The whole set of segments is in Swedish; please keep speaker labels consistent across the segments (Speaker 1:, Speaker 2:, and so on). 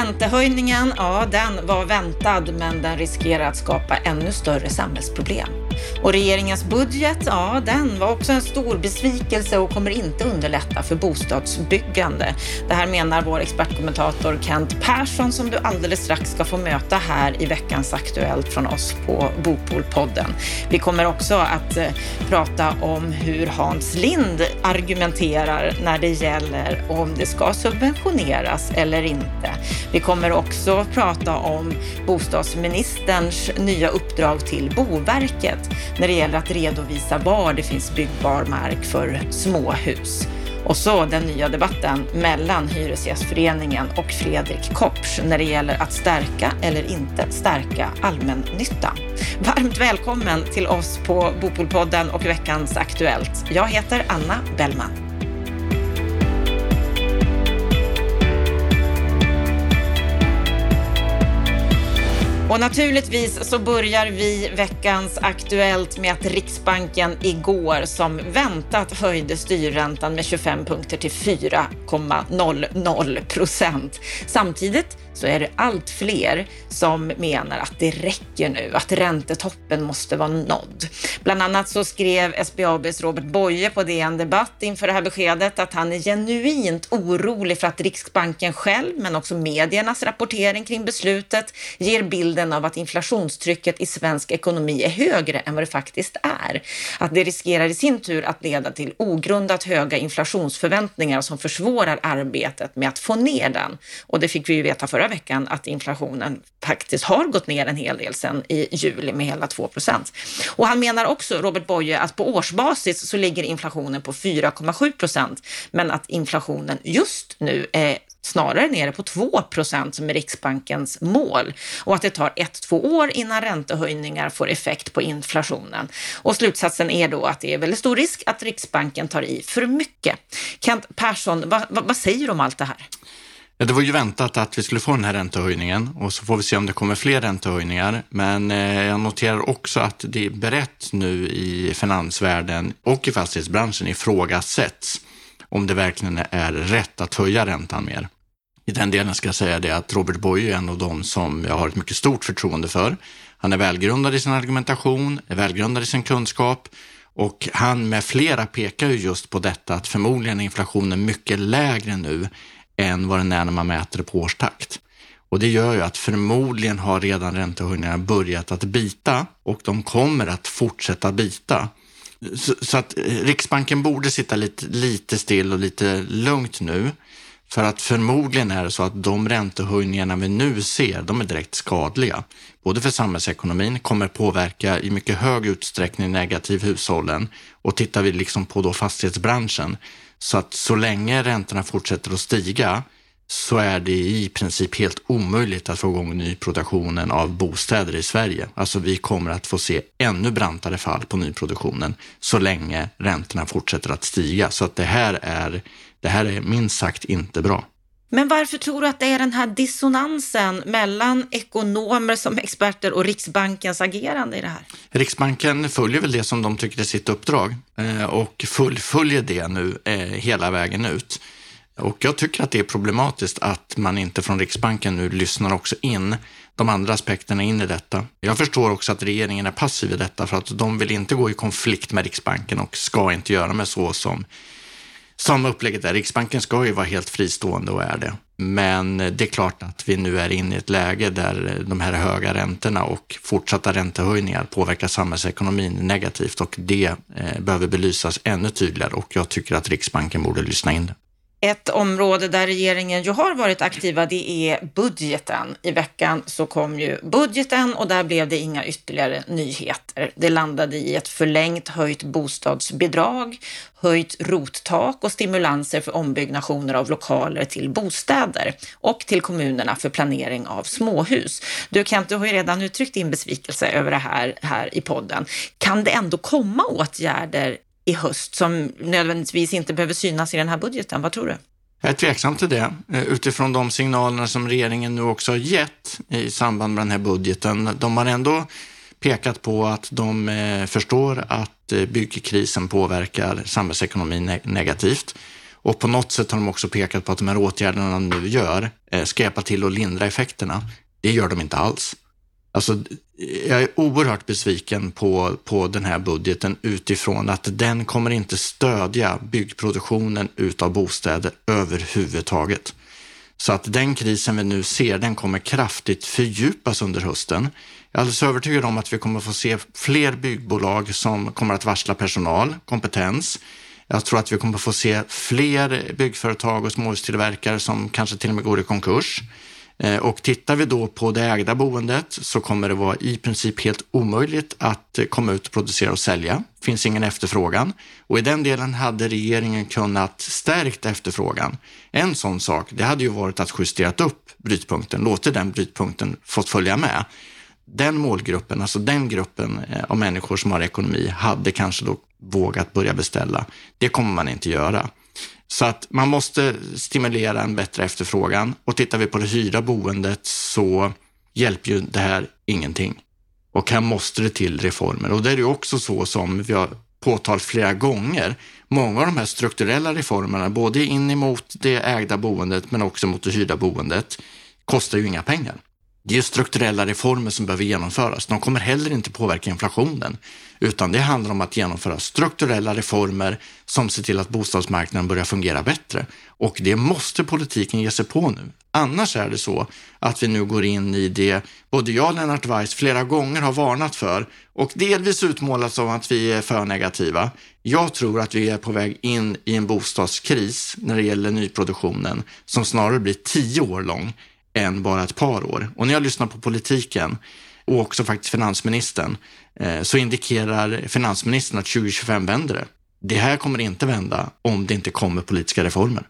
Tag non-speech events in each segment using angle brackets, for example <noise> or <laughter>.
Speaker 1: Räntehöjningen, ja den var väntad men den riskerar att skapa ännu större samhällsproblem. Och regeringens budget, ja den var också en stor besvikelse och kommer inte underlätta för bostadsbyggande. Det här menar vår expertkommentator Kent Persson som du alldeles strax ska få möta här i veckans Aktuellt från oss på Bopolpodden. Vi kommer också att eh, prata om hur Hans Lind argumenterar när det gäller om det ska subventioneras eller inte. Vi kommer också prata om bostadsministerns nya uppdrag till Boverket när det gäller att redovisa var det finns byggbar mark för småhus. Och så den nya debatten mellan Hyresgästföreningen och Fredrik Kopsch när det gäller att stärka eller inte stärka allmännyttan. Varmt välkommen till oss på Bopolpodden och veckans Aktuellt. Jag heter Anna Bellman. Och naturligtvis så börjar vi veckans Aktuellt med att Riksbanken igår som väntat höjde styrräntan med 25 punkter till 4,00 procent. Samtidigt så är det allt fler som menar att det räcker nu, att räntetoppen måste vara nådd. Bland annat så skrev SBABs Robert Boye på DN Debatt inför det här beskedet att han är genuint orolig för att Riksbanken själv, men också mediernas rapportering kring beslutet, ger bilden av att inflationstrycket i svensk ekonomi är högre än vad det faktiskt är. Att det riskerar i sin tur att leda till ogrundat höga inflationsförväntningar som försvårar arbetet med att få ner den. Och det fick vi ju veta förra veckan att inflationen faktiskt har gått ner en hel del sedan i juli med hela 2 procent. Och han menar också, Robert Boye, att på årsbasis så ligger inflationen på 4,7 procent, men att inflationen just nu är snarare nere på 2 procent som är Riksbankens mål och att det tar ett, två år innan räntehöjningar får effekt på inflationen. Och slutsatsen är då att det är väldigt stor risk att Riksbanken tar i för mycket. Kent Persson, vad, vad, vad säger du om allt det här?
Speaker 2: Ja, det var ju väntat att vi skulle få den här räntehöjningen och så får vi se om det kommer fler räntehöjningar. Men eh, jag noterar också att det är berett nu i finansvärlden och i fastighetsbranschen ifrågasätts om det verkligen är rätt att höja räntan mer. I den delen ska jag säga det att Robert Boye är en av dem som jag har ett mycket stort förtroende för. Han är välgrundad i sin argumentation, är välgrundad i sin kunskap och han med flera pekar ju just på detta att förmodligen är inflationen mycket lägre nu än vad den är när man mäter det på årstakt. Och det gör ju att förmodligen har redan räntehöjningarna börjat att bita och de kommer att fortsätta bita. Så, så, att eh, Riksbanken borde sitta lite, lite still och lite lugnt nu. För att förmodligen är det så att de räntehöjningarna vi nu ser, de är direkt skadliga. Både för samhällsekonomin, kommer påverka i mycket hög utsträckning negativ hushållen och tittar vi liksom på då fastighetsbranschen så att så länge räntorna fortsätter att stiga så är det i princip helt omöjligt att få igång nyproduktionen av bostäder i Sverige. Alltså vi kommer att få se ännu brantare fall på nyproduktionen så länge räntorna fortsätter att stiga. Så att det här är, det här är minst sagt inte bra.
Speaker 1: Men varför tror du att det är den här dissonansen mellan ekonomer som experter och Riksbankens agerande i det här?
Speaker 2: Riksbanken följer väl det som de tycker är sitt uppdrag eh, och fullföljer det nu eh, hela vägen ut. Och jag tycker att det är problematiskt att man inte från Riksbanken nu lyssnar också in de andra aspekterna in i detta. Jag förstår också att regeringen är passiv i detta för att de vill inte gå i konflikt med Riksbanken och ska inte göra med så som som upplägget är. Riksbanken ska ju vara helt fristående och är det. Men det är klart att vi nu är inne i ett läge där de här höga räntorna och fortsatta räntehöjningar påverkar samhällsekonomin negativt och det eh, behöver belysas ännu tydligare och jag tycker att Riksbanken borde lyssna in det.
Speaker 1: Ett område där regeringen ju har varit aktiva, det är budgeten. I veckan så kom ju budgeten och där blev det inga ytterligare nyheter. Det landade i ett förlängt höjt bostadsbidrag, höjt rottak och stimulanser för ombyggnationer av lokaler till bostäder och till kommunerna för planering av småhus. Du Kent, du har ju redan uttryckt din besvikelse över det här, här i podden. Kan det ändå komma åtgärder i höst som nödvändigtvis inte behöver synas i den här budgeten. Vad tror du?
Speaker 2: Jag är tveksam till det eh, utifrån de signalerna som regeringen nu också har gett i samband med den här budgeten. De har ändå pekat på att de eh, förstår att eh, byggkrisen påverkar samhällsekonomin negativt Och på något sätt har de också pekat på att de här åtgärderna de nu gör ska hjälpa till att lindra effekterna. Det gör de inte alls. Alltså, jag är oerhört besviken på, på den här budgeten utifrån att den kommer inte stödja byggproduktionen utav bostäder överhuvudtaget. Så att den krisen vi nu ser, den kommer kraftigt fördjupas under hösten. Jag är alldeles övertygad om att vi kommer få se fler byggbolag som kommer att varsla personal, kompetens. Jag tror att vi kommer få se fler byggföretag och småhustillverkare som kanske till och med går i konkurs. Eh, och tittar vi då på det ägda boendet så kommer det vara i princip helt omöjligt att eh, komma ut och producera och sälja. Det finns ingen efterfrågan och i den delen hade regeringen kunnat stärkt efterfrågan. En sån sak, det hade ju varit att justerat upp brytpunkten, låtit den brytpunkten fått följa med. Den målgruppen, alltså den gruppen eh, av människor som har ekonomi, hade kanske då vågat börja beställa. Det kommer man inte göra. Så att man måste stimulera en bättre efterfrågan och tittar vi på det hyrda boendet så hjälper ju det här ingenting. Och här måste det till reformer och det är ju också så som vi har påtalat flera gånger. Många av de här strukturella reformerna, både in emot det ägda boendet men också mot det hyrda boendet, kostar ju inga pengar. Det är strukturella reformer som behöver genomföras. De kommer heller inte påverka inflationen, utan det handlar om att genomföra strukturella reformer som ser till att bostadsmarknaden börjar fungera bättre. Och det måste politiken ge sig på nu. Annars är det så att vi nu går in i det både jag och Lennart Weiss flera gånger har varnat för och delvis utmålat som att vi är för negativa. Jag tror att vi är på väg in i en bostadskris när det gäller nyproduktionen som snarare blir tio år lång än bara ett par år. Och när jag lyssnar på politiken och också faktiskt finansministern eh, så indikerar finansministern att 2025 vänder det. Det här kommer inte vända om det inte kommer politiska reformer.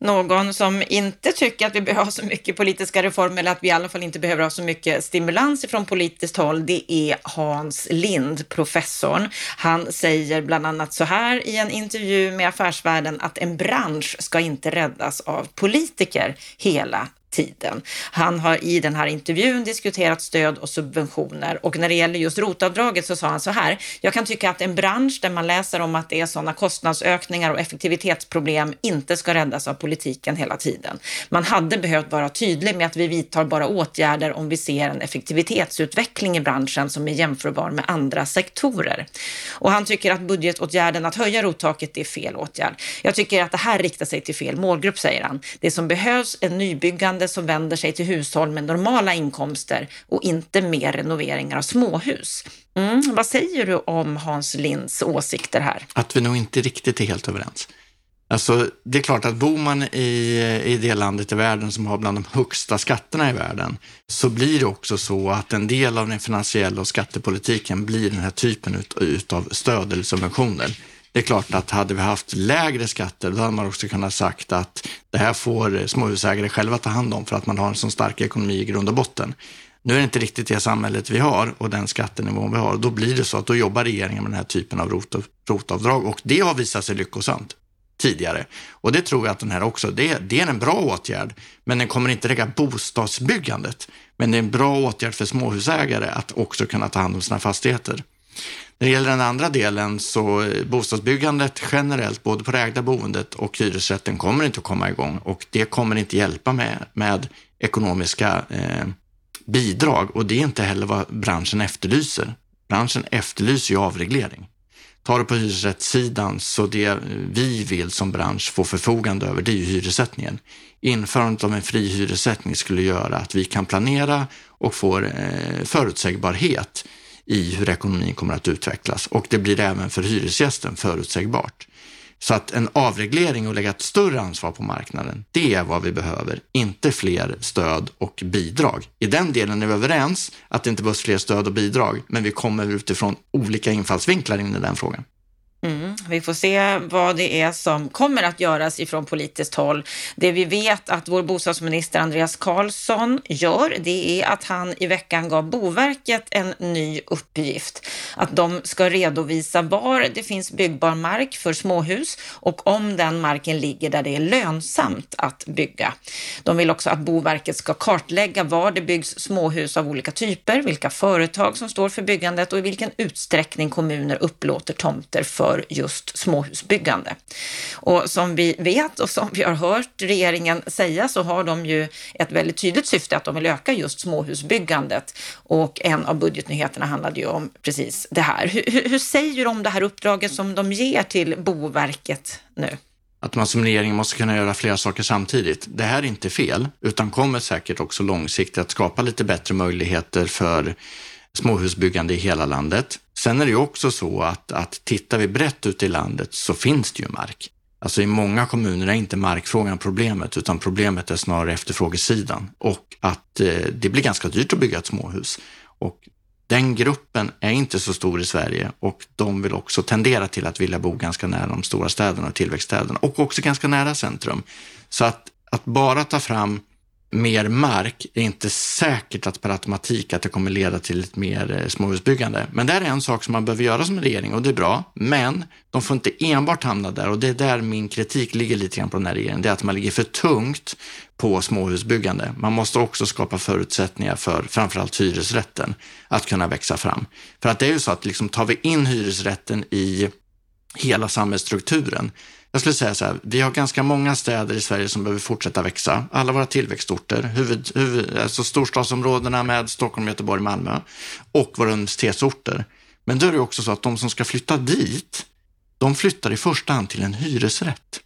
Speaker 1: Någon som inte tycker att vi behöver ha så mycket politiska reformer eller att vi i alla fall inte behöver ha så mycket stimulans från politiskt håll, det är Hans Lind, professorn. Han säger bland annat så här i en intervju med Affärsvärlden att en bransch ska inte räddas av politiker hela tiden. Han har i den här intervjun diskuterat stöd och subventioner och när det gäller just rotavdraget så sa han så här. Jag kan tycka att en bransch där man läser om att det är sådana kostnadsökningar och effektivitetsproblem inte ska räddas av politiken hela tiden. Man hade behövt vara tydlig med att vi vidtar bara åtgärder om vi ser en effektivitetsutveckling i branschen som är jämförbar med andra sektorer. Och han tycker att budgetåtgärden att höja rottaket är fel åtgärd. Jag tycker att det här riktar sig till fel målgrupp, säger han. Det som behövs är nybyggande byggande som vänder sig till hushåll med normala inkomster och inte mer renoveringar av småhus. Mm, vad säger du om Hans Linds åsikter här?
Speaker 2: Att vi nog inte riktigt är helt överens. Alltså, det är klart att bor man i, i det landet i världen som har bland de högsta skatterna i världen, så blir det också så att en del av den finansiella och skattepolitiken blir den här typen ut, ut av stöd eller subventioner. Det är klart att hade vi haft lägre skatter, då hade man också kunnat sagt att det här får småhusägare själva ta hand om för att man har en så stark ekonomi i grund och botten. Nu är det inte riktigt det samhället vi har och den skattenivån vi har. Då blir det så att då jobbar regeringen med den här typen av rotavdrag och det har visat sig lyckosamt tidigare. Och det tror jag att den här också, det, det är en bra åtgärd, men den kommer inte räcka bostadsbyggandet. Men det är en bra åtgärd för småhusägare att också kunna ta hand om sina fastigheter. När det gäller den andra delen så eh, bostadsbyggandet generellt, både på det ägda boendet och hyresrätten kommer inte att komma igång och det kommer inte hjälpa med, med ekonomiska eh, bidrag och det är inte heller vad branschen efterlyser. Branschen efterlyser ju avreglering. Tar du på hyresrättssidan så det vi vill som bransch få förfogande över det är ju hyressättningen. Införandet av en fri hyressättning skulle göra att vi kan planera och få eh, förutsägbarhet i hur ekonomin kommer att utvecklas och det blir även för hyresgästen förutsägbart. Så att en avreglering och lägga ett större ansvar på marknaden, det är vad vi behöver, inte fler stöd och bidrag. I den delen är vi överens att det inte behövs fler stöd och bidrag, men vi kommer utifrån olika infallsvinklar in i den frågan.
Speaker 1: Mm, vi får se vad det är som kommer att göras ifrån politiskt håll. Det vi vet att vår bostadsminister Andreas Karlsson gör, det är att han i veckan gav Boverket en ny uppgift. Att de ska redovisa var det finns byggbar mark för småhus och om den marken ligger där det är lönsamt att bygga. De vill också att Boverket ska kartlägga var det byggs småhus av olika typer, vilka företag som står för byggandet och i vilken utsträckning kommuner upplåter tomter för för just småhusbyggande. Och som vi vet och som vi har hört regeringen säga så har de ju ett väldigt tydligt syfte att de vill öka just småhusbyggandet och en av budgetnyheterna handlade ju om precis det här. Hur, hur, säger de om det här uppdraget som de ger till Boverket nu?
Speaker 2: att man som regering måste kunna göra flera saker samtidigt. Det här är inte fel, utan kommer säkert också långsiktigt att skapa lite bättre möjligheter för småhusbyggande i hela landet. Sen är det ju också så att, att tittar vi brett ut i landet så finns det ju mark. Alltså i många kommuner är inte markfrågan problemet, utan problemet är snarare efterfrågesidan och att eh, det blir ganska dyrt att bygga ett småhus. Och den gruppen är inte så stor i Sverige och de vill också tendera till att vilja bo ganska nära de stora städerna och tillväxtstäderna och också ganska nära centrum. Så att, att bara ta fram mer mark är inte säkert att per automatik att det kommer leda till ett mer eh, småhusbyggande. Men det är en sak som man behöver göra som regering och det är bra. Men de får inte enbart hamna där och det är där min kritik ligger lite grann på den här regeringen. Det är att man ligger för tungt på småhusbyggande. Man måste också skapa förutsättningar för framförallt hyresrätten att kunna växa fram. För att det är ju så att liksom tar vi in hyresrätten i hela samhällsstrukturen jag skulle säga så här, vi har ganska många städer i Sverige som behöver fortsätta växa. Alla våra tillväxtorter, huvud, huvud, alltså storstadsområdena med Stockholm, Göteborg, Malmö och våra universitetsorter. Men då är det också så att de som ska flytta dit, de flyttar i första hand till en hyresrätt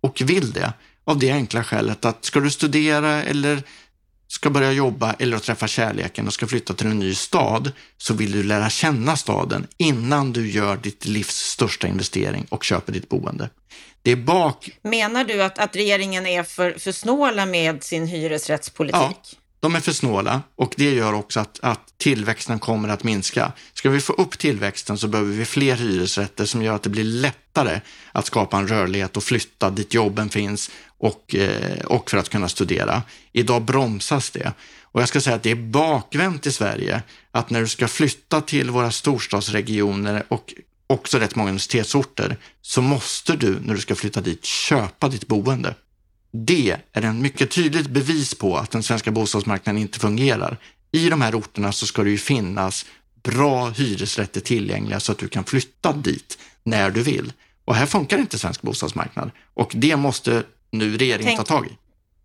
Speaker 2: och vill det av det enkla skälet att ska du studera eller ska börja jobba eller träffa kärleken och ska flytta till en ny stad så vill du lära känna staden innan du gör ditt livs största investering och köper ditt boende. Det är bak...
Speaker 1: Menar du att, att regeringen är för, för snåla med sin hyresrättspolitik? Ja,
Speaker 2: de är för snåla och det gör också att, att tillväxten kommer att minska. Ska vi få upp tillväxten så behöver vi fler hyresrätter som gör att det blir lättare att skapa en rörlighet och flytta dit jobben finns och, eh, och för att kunna studera. Idag bromsas det. Och jag ska säga att det är bakvänt i Sverige att när du ska flytta till våra storstadsregioner och också rätt många universitetsorter, så måste du när du ska flytta dit köpa ditt boende. Det är en mycket tydligt bevis på att den svenska bostadsmarknaden inte fungerar. I de här orterna så ska det ju finnas bra hyresrätter tillgängliga så att du kan flytta dit när du vill. Och här funkar inte svensk bostadsmarknad och det måste nu regeringen Tänk, ta tag i.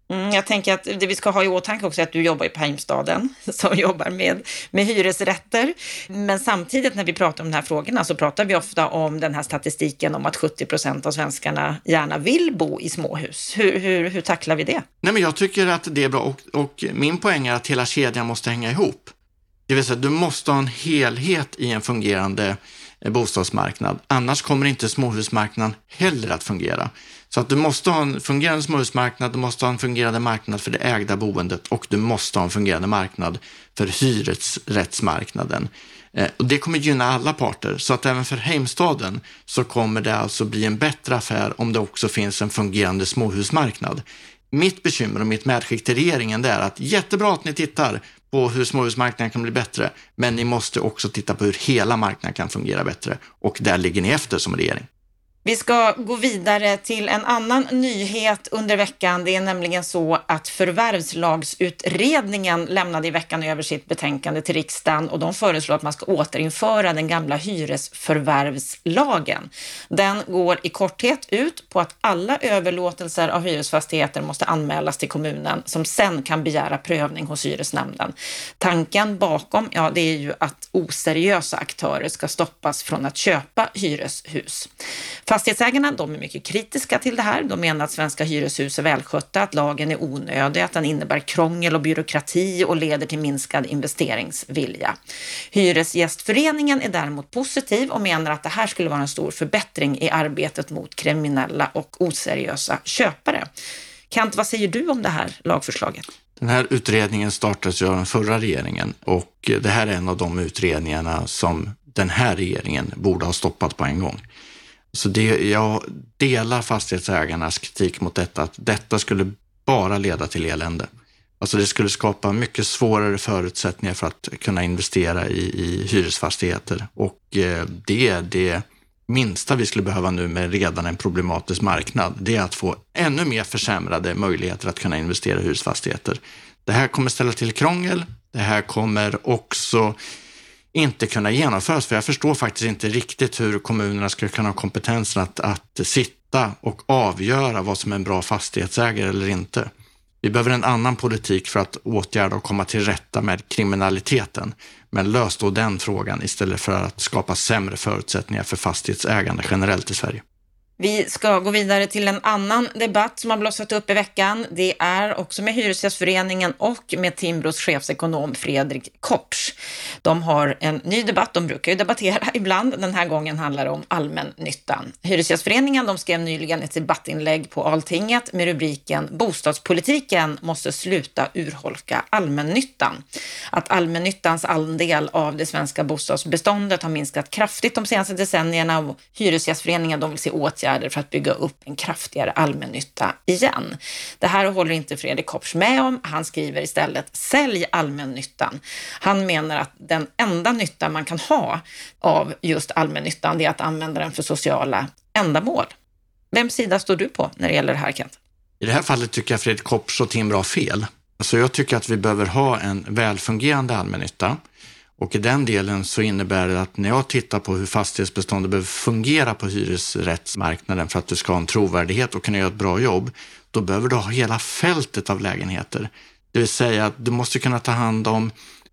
Speaker 1: Mm, jag tänker att det vi ska ha i åtanke också är att du jobbar på Heimstaden <laughs> som jobbar med, med hyresrätter. Men samtidigt när vi pratar om de här frågorna så pratar vi ofta om den här statistiken om att 70 procent av svenskarna gärna vill bo i småhus. Hur, hur, hur tacklar vi det?
Speaker 2: Nej, men jag tycker att det är bra och, och min poäng är att hela kedjan måste hänga ihop. Det vill säga, du måste ha en helhet i en fungerande eh, bostadsmarknad. Annars kommer inte småhusmarknaden heller att fungera. Så att du måste ha en fungerande småhusmarknad, du måste ha en fungerande marknad för det ägda boendet och du måste ha en fungerande marknad för hyresrättsmarknaden. Eh, och det kommer gynna alla parter, så att även för Heimstaden så kommer det alltså bli en bättre affär om det också finns en fungerande småhusmarknad. Mitt bekymmer och mitt medskick till regeringen är att jättebra att ni tittar på hur småhusmarknaden kan bli bättre, men ni måste också titta på hur hela marknaden kan fungera bättre och där ligger ni efter som regering.
Speaker 1: Vi ska gå vidare till en annan nyhet under veckan. Det är nämligen så att förvärvslagsutredningen lämnade i veckan över sitt betänkande till riksdagen och de föreslår att man ska återinföra den gamla hyresförvärvslagen. Den går i korthet ut på att alla överlåtelser av hyresfastigheter måste anmälas till kommunen som sen kan begära prövning hos hyresnämnden. Tanken bakom, ja, det är ju att oseriösa aktörer ska stoppas från att köpa hyreshus. Fastighetsägarna de är mycket kritiska till det här. De menar att svenska hyreshus är välskötta, att lagen är onödig, att den innebär krångel och byråkrati och leder till minskad investeringsvilja. Hyresgästföreningen är däremot positiv och menar att det här skulle vara en stor förbättring i arbetet mot kriminella och oseriösa köpare. Kent, vad säger du om det här lagförslaget?
Speaker 2: Den här utredningen startades ju av den förra regeringen och det här är en av de utredningarna som den här regeringen borde ha stoppat på en gång. Så det, jag delar fastighetsägarnas kritik mot detta, att detta skulle bara leda till elände. Alltså det skulle skapa mycket svårare förutsättningar för att kunna investera i, i hyresfastigheter och eh, det är det minsta vi skulle behöva nu med redan en problematisk marknad. Det är att få ännu mer försämrade möjligheter att kunna investera i hyresfastigheter. Det här kommer ställa till krångel. Det här kommer också inte kunna genomföras. För jag förstår faktiskt inte riktigt hur kommunerna ska kunna ha kompetensen att, att sitta och avgöra vad som är en bra fastighetsägare eller inte. Vi behöver en annan politik för att åtgärda och komma till rätta med kriminaliteten. Men lös då den frågan istället för att skapa sämre förutsättningar för fastighetsägande generellt i Sverige.
Speaker 1: Vi ska gå vidare till en annan debatt som har blossat upp i veckan. Det är också med Hyresgästföreningen och med Timbros chefsekonom Fredrik Kopsch. De har en ny debatt, de brukar ju debattera <laughs> ibland. Den här gången handlar det om allmännyttan. Hyresgästföreningen de skrev nyligen ett debattinlägg på Alltinget med rubriken Bostadspolitiken måste sluta urholka allmännyttan. Att allmännyttans andel av det svenska bostadsbeståndet har minskat kraftigt de senaste decennierna och Hyresgästföreningen de vill se åtgärder åtgärder för att bygga upp en kraftigare allmännytta igen. Det här håller inte Fredrik Kopsch med om. Han skriver istället sälj allmännyttan. Han menar att den enda nytta man kan ha av just allmännyttan är att använda den för sociala ändamål. Vems sida står du på när det gäller det här Kent?
Speaker 2: I det här fallet tycker jag Fredrik Kopsch och Timbro har fel. Alltså jag tycker att vi behöver ha en välfungerande allmännytta och i den delen så innebär det att när jag tittar på hur fastighetsbeståndet behöver fungera på hyresrättsmarknaden för att du ska ha en trovärdighet och kunna göra ett bra jobb, då behöver du ha hela fältet av lägenheter. Det vill säga att du måste kunna ta hand om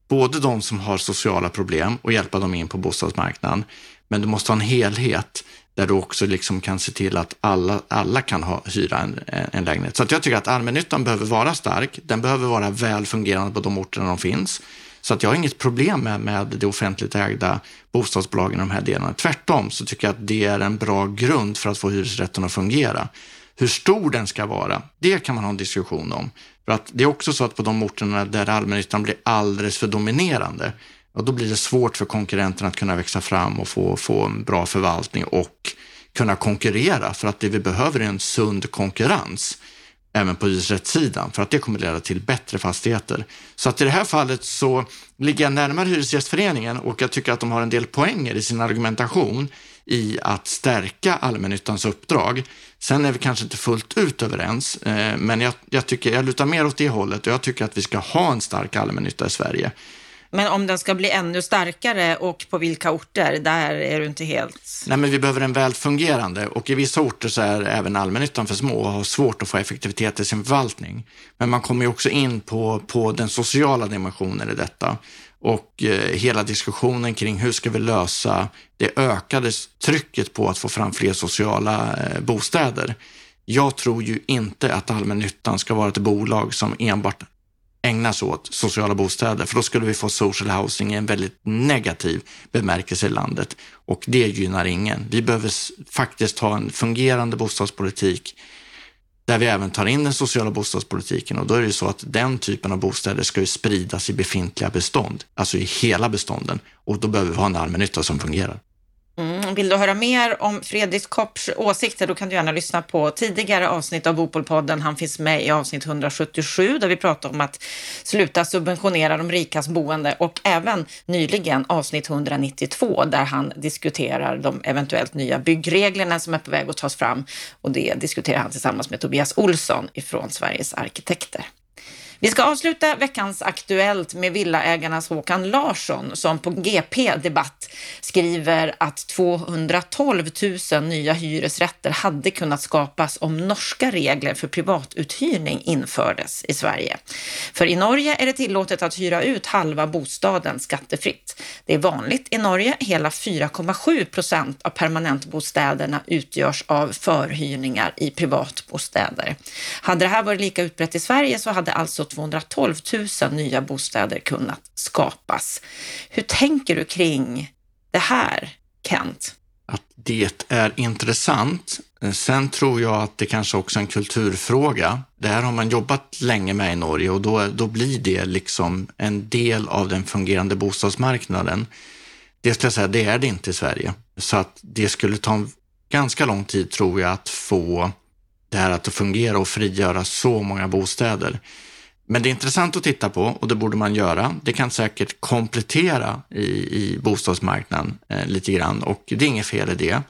Speaker 2: både de som har sociala problem och hjälpa dem in på bostadsmarknaden. Men du måste ha en helhet där du också liksom kan se till att alla, alla kan ha, hyra en, en lägenhet. Så att jag tycker att allmännyttan behöver vara stark. Den behöver vara väl fungerande på de orter där de finns. Så att jag har inget problem med, med det offentligt ägda bostadsbolagen i de här delarna. Tvärtom så tycker jag att det är en bra grund för att få hyresrätten att fungera. Hur stor den ska vara, det kan man ha en diskussion om. För att det är också så att på de orterna där allmännyttan blir alldeles för dominerande, ja, då blir det svårt för konkurrenterna att kunna växa fram och få, få en bra förvaltning och kunna konkurrera. För att det vi behöver är en sund konkurrens även på hyresrättssidan för att det kommer leda till bättre fastigheter. Så att i det här fallet så ligger jag närmare Hyresgästföreningen och jag tycker att de har en del poänger i sin argumentation i att stärka allmännyttans uppdrag. Sen är vi kanske inte fullt ut överens, eh, men jag, jag, tycker, jag lutar mer åt det hållet och jag tycker att vi ska ha en stark allmännytta i Sverige.
Speaker 1: Men om den ska bli ännu starkare och på vilka orter, där är du inte helt...
Speaker 2: Nej, men vi behöver en väl fungerande och i vissa orter så är även allmännyttan för små och har svårt att få effektivitet i sin förvaltning. Men man kommer ju också in på, på den sociala dimensionen i detta och eh, hela diskussionen kring hur ska vi lösa det ökade trycket på att få fram fler sociala eh, bostäder. Jag tror ju inte att allmännyttan ska vara ett bolag som enbart ägnas åt sociala bostäder, för då skulle vi få social housing i en väldigt negativ bemärkelse i landet och det gynnar ingen. Vi behöver faktiskt ha en fungerande bostadspolitik där vi även tar in den sociala bostadspolitiken och då är det ju så att den typen av bostäder ska ju spridas i befintliga bestånd, alltså i hela bestånden och då behöver vi ha en allmännytta som fungerar.
Speaker 1: Vill du höra mer om Fredrik Kopps åsikter, då kan du gärna lyssna på tidigare avsnitt av Bopolpodden. Han finns med i avsnitt 177 där vi pratar om att sluta subventionera de rikas boende och även nyligen avsnitt 192 där han diskuterar de eventuellt nya byggreglerna som är på väg att tas fram och det diskuterar han tillsammans med Tobias Olsson ifrån Sveriges arkitekter. Vi ska avsluta veckans Aktuellt med villaägarnas Håkan Larsson som på GP Debatt skriver att 212 000 nya hyresrätter hade kunnat skapas om norska regler för privatuthyrning infördes i Sverige. För i Norge är det tillåtet att hyra ut halva bostaden skattefritt. Det är vanligt i Norge. Hela 4,7 procent av permanentbostäderna utgörs av förhyrningar i privatbostäder. Hade det här varit lika utbrett i Sverige så hade alltså 212 000 nya bostäder kunnat skapas. Hur tänker du kring det här, Kent?
Speaker 2: Att det är intressant. Sen tror jag att det kanske också är en kulturfråga. Det här har man jobbat länge med i Norge och då, då blir det liksom en del av den fungerande bostadsmarknaden. Det ska jag säga, det är det inte i Sverige. Så att det skulle ta ganska lång tid tror jag att få det här att fungera och frigöra så många bostäder. Men det är intressant att titta på och det borde man göra. Det kan säkert komplettera i, i bostadsmarknaden eh, lite grann och det är inget fel i det.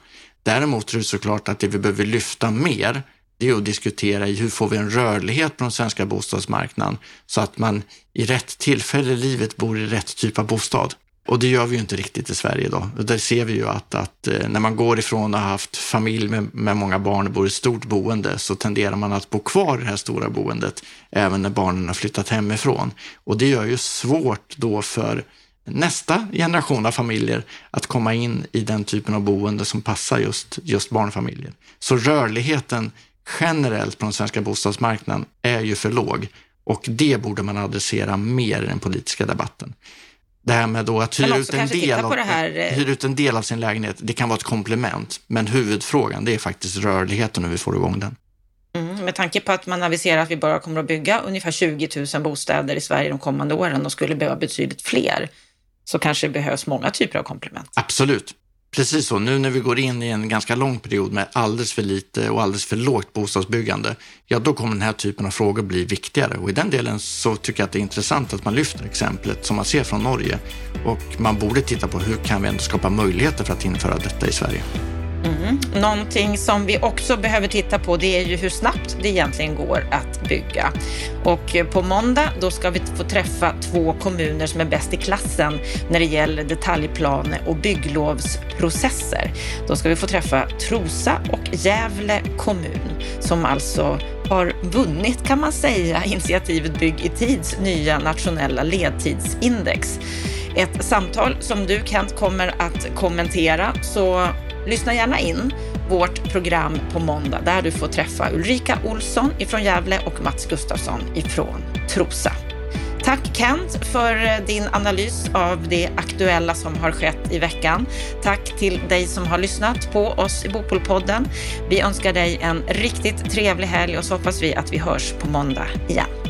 Speaker 2: Däremot är det såklart att det vi behöver lyfta mer, det är att diskutera i hur får vi en rörlighet på den svenska bostadsmarknaden så att man i rätt tillfälle i livet bor i rätt typ av bostad. Och det gör vi ju inte riktigt i Sverige idag. Där ser vi ju att, att eh, när man går ifrån att ha haft familj med, med många barn och bor i ett stort boende så tenderar man att bo kvar i det här stora boendet även när barnen har flyttat hemifrån. Och det gör ju svårt då för nästa generation av familjer att komma in i den typen av boende som passar just, just barnfamiljer. Så rörligheten generellt på den svenska bostadsmarknaden är ju för låg och det borde man adressera mer i den politiska debatten. Det här med då att hyra ut, en del av, eh, hyra ut en del av sin lägenhet, det kan vara ett komplement, men huvudfrågan det är faktiskt rörligheten och hur vi får igång den.
Speaker 1: Mm, med tanke på att man aviserar att vi bara kommer att bygga ungefär 20 000 bostäder i Sverige de kommande åren och skulle behöva betydligt fler, så kanske det behövs många typer av komplement.
Speaker 2: Absolut. Precis så. Nu när vi går in i en ganska lång period med alldeles för lite och alldeles för lågt bostadsbyggande, ja då kommer den här typen av frågor bli viktigare. Och i den delen så tycker jag att det är intressant att man lyfter exemplet som man ser från Norge. Och man borde titta på hur kan vi ändå skapa möjligheter för att införa detta i Sverige.
Speaker 1: Mm. Någonting som vi också behöver titta på det är ju hur snabbt det egentligen går att bygga. Och eh, på måndag då ska vi få träffa två kommuner som är bäst i klassen när det gäller detaljplaner och bygglovsprocesser. Då ska vi få träffa Trosa och Gävle kommun som alltså har vunnit kan man säga <laughs> initiativet Bygg i tids nya nationella ledtidsindex. Ett samtal som du Kent kommer att kommentera så Lyssna gärna in vårt program på måndag där du får träffa Ulrika Olsson ifrån Gävle och Mats Gustafsson ifrån Trosa. Tack Kent för eh, din analys av det aktuella som har skett i veckan. Tack till dig som har lyssnat på oss i Bopolpodden. Vi önskar dig en riktigt trevlig helg och så hoppas vi att vi hörs på måndag igen.